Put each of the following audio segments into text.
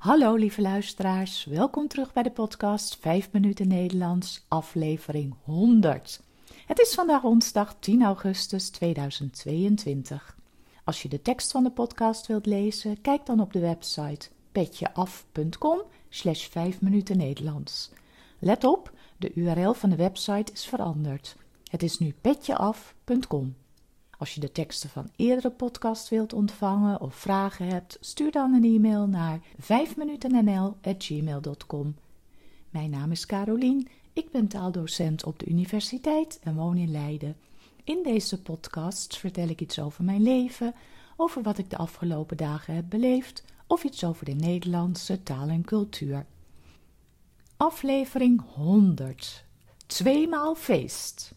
Hallo lieve luisteraars, welkom terug bij de podcast 5 minuten Nederlands, aflevering 100. Het is vandaag woensdag 10 augustus 2022. Als je de tekst van de podcast wilt lezen, kijk dan op de website petjeaf.com slash 5 minuten Nederlands. Let op, de URL van de website is veranderd. Het is nu petjeaf.com. Als je de teksten van eerdere podcasts wilt ontvangen of vragen hebt, stuur dan een e-mail naar 5minutennl.gmail.com. Mijn naam is Carolien, ik ben taaldocent op de universiteit en woon in Leiden. In deze podcast vertel ik iets over mijn leven, over wat ik de afgelopen dagen heb beleefd of iets over de Nederlandse taal en cultuur. Aflevering 100. Tweemaal feest.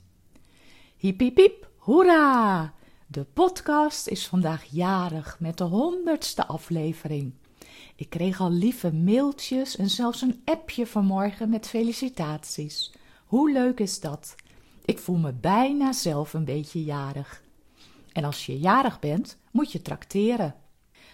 Hiep hiep hoera! De podcast is vandaag jarig met de honderdste aflevering. Ik kreeg al lieve mailtjes en zelfs een appje vanmorgen met felicitaties. Hoe leuk is dat? Ik voel me bijna zelf een beetje jarig. En als je jarig bent, moet je trakteren.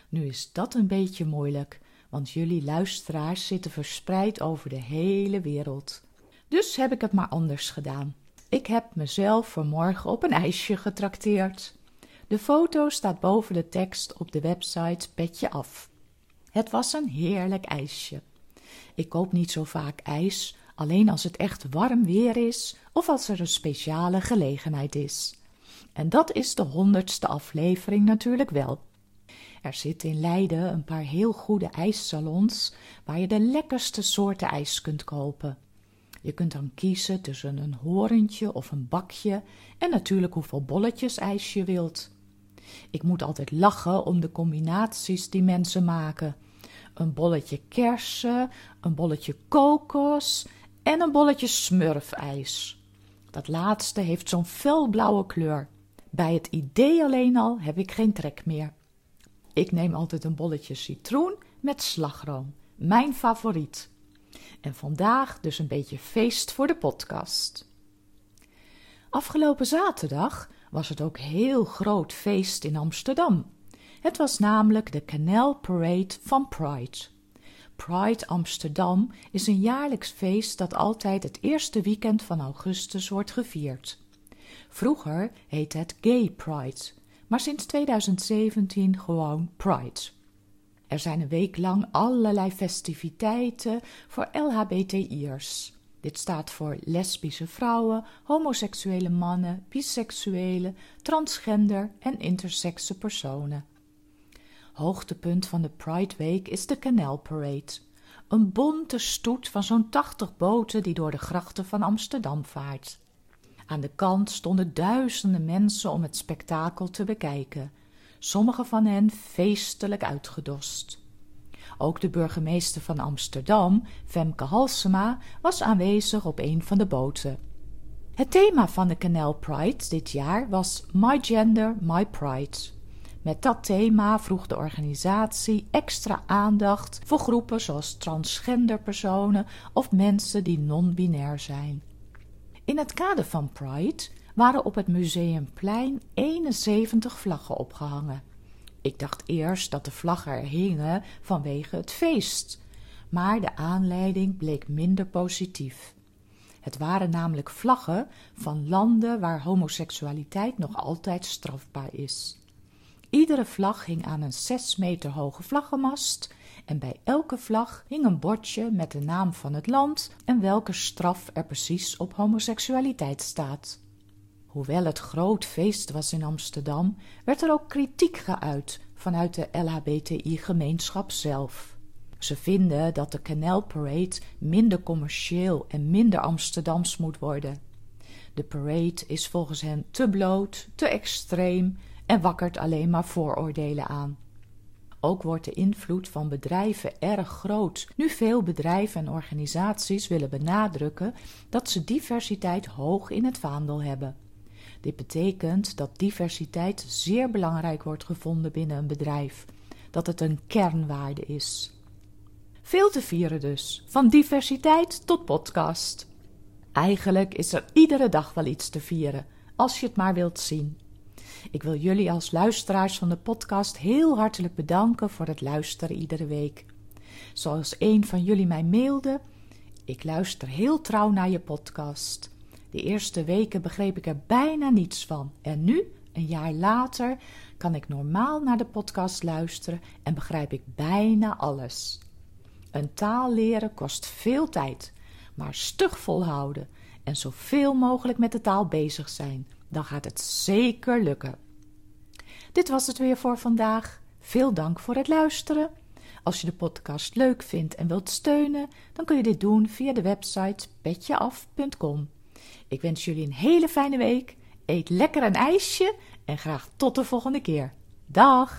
Nu is dat een beetje moeilijk, want jullie luisteraars zitten verspreid over de hele wereld. Dus heb ik het maar anders gedaan. Ik heb mezelf vanmorgen op een ijsje getrakteerd. De foto staat boven de tekst op de website Petje Af. Het was een heerlijk ijsje. Ik koop niet zo vaak ijs, alleen als het echt warm weer is of als er een speciale gelegenheid is. En dat is de honderdste aflevering natuurlijk wel. Er zitten in Leiden een paar heel goede ijssalons waar je de lekkerste soorten ijs kunt kopen. Je kunt dan kiezen tussen een horentje of een bakje en natuurlijk hoeveel bolletjes ijs je wilt. Ik moet altijd lachen om de combinaties die mensen maken. Een bolletje kersen, een bolletje kokos en een bolletje smurfijs. Dat laatste heeft zo'n felblauwe kleur. Bij het idee alleen al heb ik geen trek meer. Ik neem altijd een bolletje citroen met slagroom, mijn favoriet. En vandaag dus een beetje feest voor de podcast. Afgelopen zaterdag was het ook heel groot feest in Amsterdam. Het was namelijk de Canal Parade van Pride. Pride Amsterdam is een jaarlijks feest dat altijd het eerste weekend van augustus wordt gevierd. Vroeger heette het Gay Pride, maar sinds 2017 gewoon Pride. Er zijn een week lang allerlei festiviteiten voor LHBTI'ers. Dit staat voor lesbische vrouwen, homoseksuele mannen, biseksuele, transgender en intersexe personen. Hoogtepunt van de Pride Week is de Canal Parade. Een bonte stoet van zo'n tachtig boten die door de grachten van Amsterdam vaart. Aan de kant stonden duizenden mensen om het spektakel te bekijken, sommige van hen feestelijk uitgedost. Ook de burgemeester van Amsterdam, Femke Halsema, was aanwezig op een van de boten. Het thema van de Canal Pride dit jaar was My Gender, My Pride. Met dat thema vroeg de organisatie extra aandacht voor groepen zoals transgender personen of mensen die non-binair zijn. In het kader van Pride waren op het Museumplein 71 vlaggen opgehangen. Ik dacht eerst dat de vlaggen er hingen vanwege het feest, maar de aanleiding bleek minder positief. Het waren namelijk vlaggen van landen waar homoseksualiteit nog altijd strafbaar is. Iedere vlag hing aan een zes meter hoge vlaggenmast en bij elke vlag hing een bordje met de naam van het land en welke straf er precies op homoseksualiteit staat. Hoewel het groot feest was in Amsterdam, werd er ook kritiek geuit vanuit de LHBTI-gemeenschap zelf. Ze vinden dat de Canal Parade minder commercieel en minder Amsterdams moet worden. De parade is volgens hen te bloot, te extreem en wakkert alleen maar vooroordelen aan. Ook wordt de invloed van bedrijven erg groot, nu veel bedrijven en organisaties willen benadrukken dat ze diversiteit hoog in het vaandel hebben. Dit betekent dat diversiteit zeer belangrijk wordt gevonden binnen een bedrijf, dat het een kernwaarde is. Veel te vieren dus, van diversiteit tot podcast. Eigenlijk is er iedere dag wel iets te vieren, als je het maar wilt zien. Ik wil jullie als luisteraars van de podcast heel hartelijk bedanken voor het luisteren iedere week. Zoals een van jullie mij mailde: Ik luister heel trouw naar je podcast. De eerste weken begreep ik er bijna niets van. En nu, een jaar later, kan ik normaal naar de podcast luisteren en begrijp ik bijna alles. Een taal leren kost veel tijd, maar stug volhouden en zoveel mogelijk met de taal bezig zijn. Dan gaat het zeker lukken. Dit was het weer voor vandaag. Veel dank voor het luisteren. Als je de podcast leuk vindt en wilt steunen, dan kun je dit doen via de website petjeaf.com. Ik wens jullie een hele fijne week. Eet lekker een ijsje en graag tot de volgende keer. Dag!